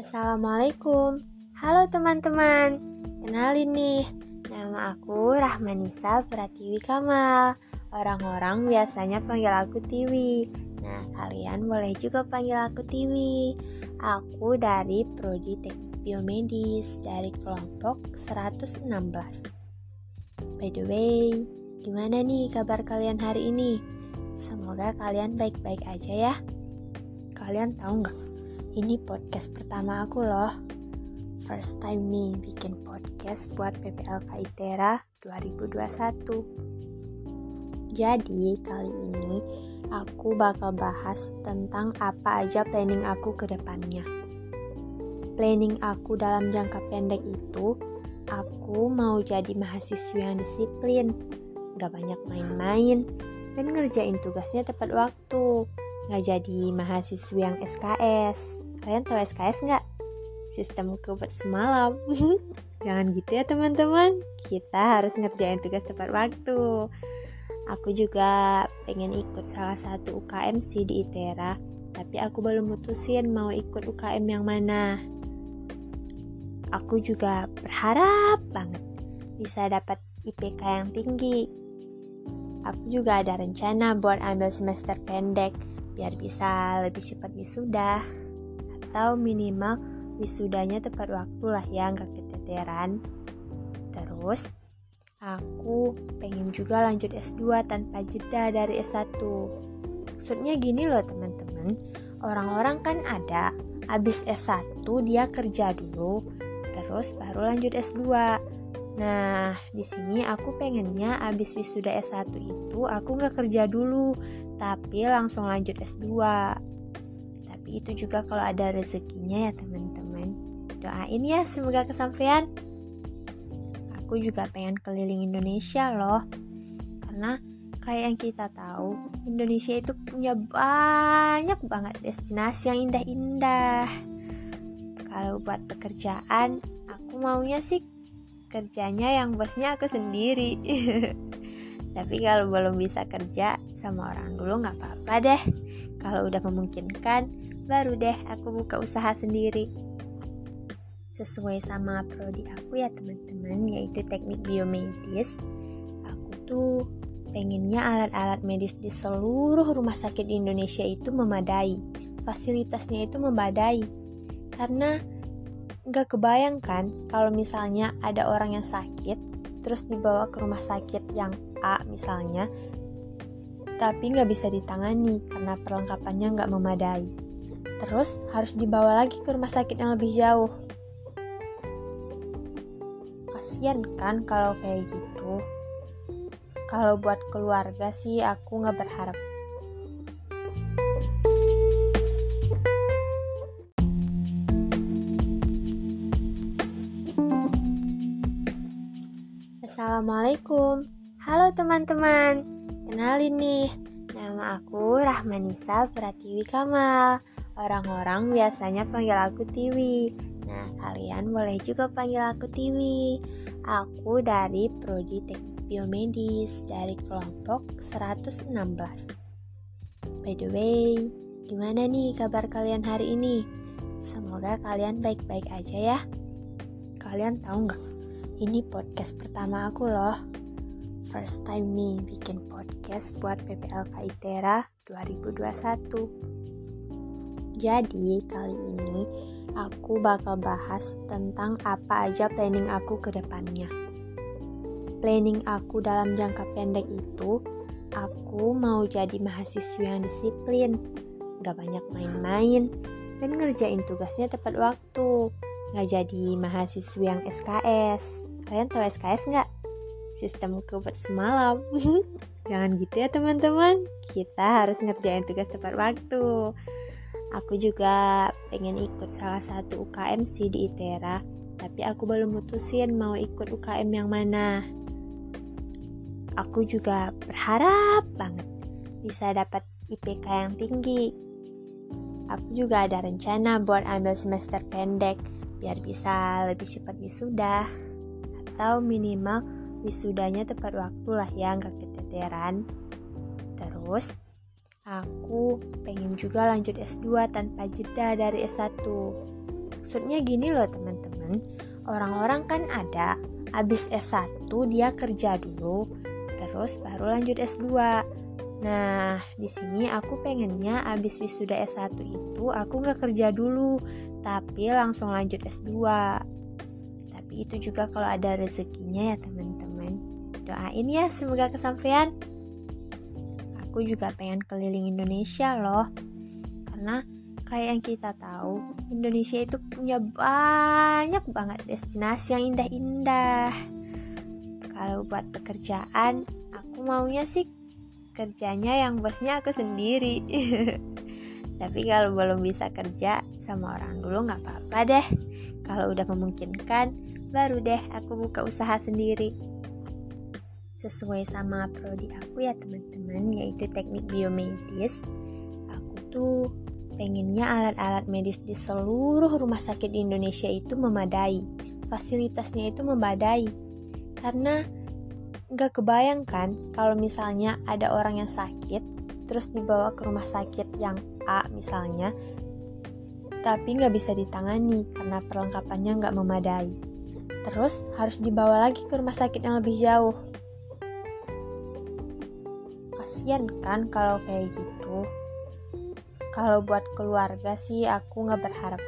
Assalamualaikum. Halo teman-teman. Kenalin nih Nama aku Rahmanisa Pratiwi Kamal. Orang-orang biasanya panggil aku Tiwi. Nah kalian boleh juga panggil aku Tiwi. Aku dari Prodi Teknik Biomedis Dari kelompok 116 By the way Gimana nih kabar kalian hari ini? Semoga kalian baik-baik aja ya. Kalian tahu nggak? Ini podcast pertama aku loh. First time nih bikin podcast buat PPLK ITERA 2021. Jadi kali ini aku bakal bahas tentang apa aja planning aku ke depannya. Planning aku dalam jangka pendek itu, aku mau jadi mahasiswa yang disiplin, gak banyak main-main, dan ngerjain tugasnya tepat waktu nggak jadi mahasiswa yang SKS. Kalian tahu SKS nggak? Sistem buat semalam. Jangan gitu ya teman-teman. Kita harus ngerjain tugas tepat waktu. Aku juga pengen ikut salah satu UKM sih di ITERA, tapi aku belum mutusin mau ikut UKM yang mana. Aku juga berharap banget bisa dapat IPK yang tinggi. Aku juga ada rencana buat ambil semester pendek biar bisa lebih cepat wisuda atau minimal wisudanya tepat waktu lah ya nggak keteteran. Terus aku pengen juga lanjut S2 tanpa jeda dari S1 maksudnya gini loh teman-teman. Orang-orang kan ada habis S1 dia kerja dulu terus baru lanjut S2 Nah, di sini aku pengennya abis wisuda S1 itu aku nggak kerja dulu, tapi langsung lanjut S2. Tapi itu juga kalau ada rezekinya ya teman-teman. Doain ya semoga kesampaian. Aku juga pengen keliling Indonesia loh. Karena kayak yang kita tahu, Indonesia itu punya banyak banget destinasi yang indah-indah. Kalau buat pekerjaan, aku maunya sih kerjanya yang bosnya aku sendiri tapi kalau belum bisa kerja sama orang dulu nggak apa-apa deh kalau udah memungkinkan baru deh aku buka usaha sendiri sesuai sama prodi aku ya teman-teman yaitu teknik biomedis aku tuh pengennya alat-alat medis di seluruh rumah sakit di Indonesia itu memadai fasilitasnya itu memadai karena Gak kebayangkan kalau misalnya ada orang yang sakit, terus dibawa ke rumah sakit yang A misalnya, tapi nggak bisa ditangani karena perlengkapannya nggak memadai. Terus harus dibawa lagi ke rumah sakit yang lebih jauh. Kasian kan kalau kayak gitu. Kalau buat keluarga sih aku nggak berharap Assalamualaikum Halo teman-teman Kenalin nih Nama aku Rahmanisa Pratiwi Kamal. Orang-orang biasanya panggil aku Tiwi. Nah kalian boleh juga panggil aku Tiwi. Aku dari Prodi Teknik Biomedis Dari kelompok 116 By the way Gimana nih kabar kalian hari ini? Semoga kalian baik-baik aja ya. Kalian tahu nggak? Ini podcast pertama aku loh. First time nih bikin podcast buat PPLK ITERA 2021. Jadi kali ini aku bakal bahas tentang apa aja planning aku ke depannya. Planning aku dalam jangka pendek itu, aku mau jadi mahasiswa yang disiplin, gak banyak main-main, dan ngerjain tugasnya tepat waktu, gak jadi mahasiswa yang SKS. Kalian tahu SKS nggak? Sistem buat semalam. Jangan gitu ya teman-teman. Kita harus ngerjain tugas tepat waktu. Aku juga pengen ikut salah satu UKM sih di ITERA, tapi aku belum mutusin mau ikut UKM yang mana. Aku juga berharap banget bisa dapat IPK yang tinggi. Aku juga ada rencana buat ambil semester pendek biar bisa lebih cepat wisuda atau minimal wisudanya tepat waktu lah ya nggak keteteran terus aku pengen juga lanjut S2 tanpa jeda dari S1 Maksudnya gini loh teman-teman, orang-orang kan ada habis S1 dia kerja dulu, terus baru lanjut S2. Nah, di sini aku pengennya habis wisuda S1 itu aku nggak kerja dulu, tapi langsung lanjut S2. Tapi itu juga kalau ada rezekinya ya teman-teman. Doain ya semoga kesampaian. Aku juga pengen keliling Indonesia loh. Karena kayak yang kita tahu, Indonesia itu punya banyak banget destinasi yang indah-indah. Kalau buat pekerjaan, aku maunya sih kerjanya yang bosnya aku sendiri. Tapi kalau belum bisa kerja sama orang dulu nggak apa-apa deh. Kalau udah memungkinkan, baru deh aku buka usaha sendiri. Sesuai sama prodi aku ya teman-teman, yaitu teknik biomedis. Aku tuh pengennya alat-alat medis di seluruh rumah sakit di Indonesia itu memadai, fasilitasnya itu memadai. Karena nggak kebayangkan kalau misalnya ada orang yang sakit, terus dibawa ke rumah sakit yang A misalnya, tapi nggak bisa ditangani karena perlengkapannya nggak memadai. Terus harus dibawa lagi ke rumah sakit yang lebih jauh. Kasian kan kalau kayak gitu. Kalau buat keluarga sih aku nggak berharap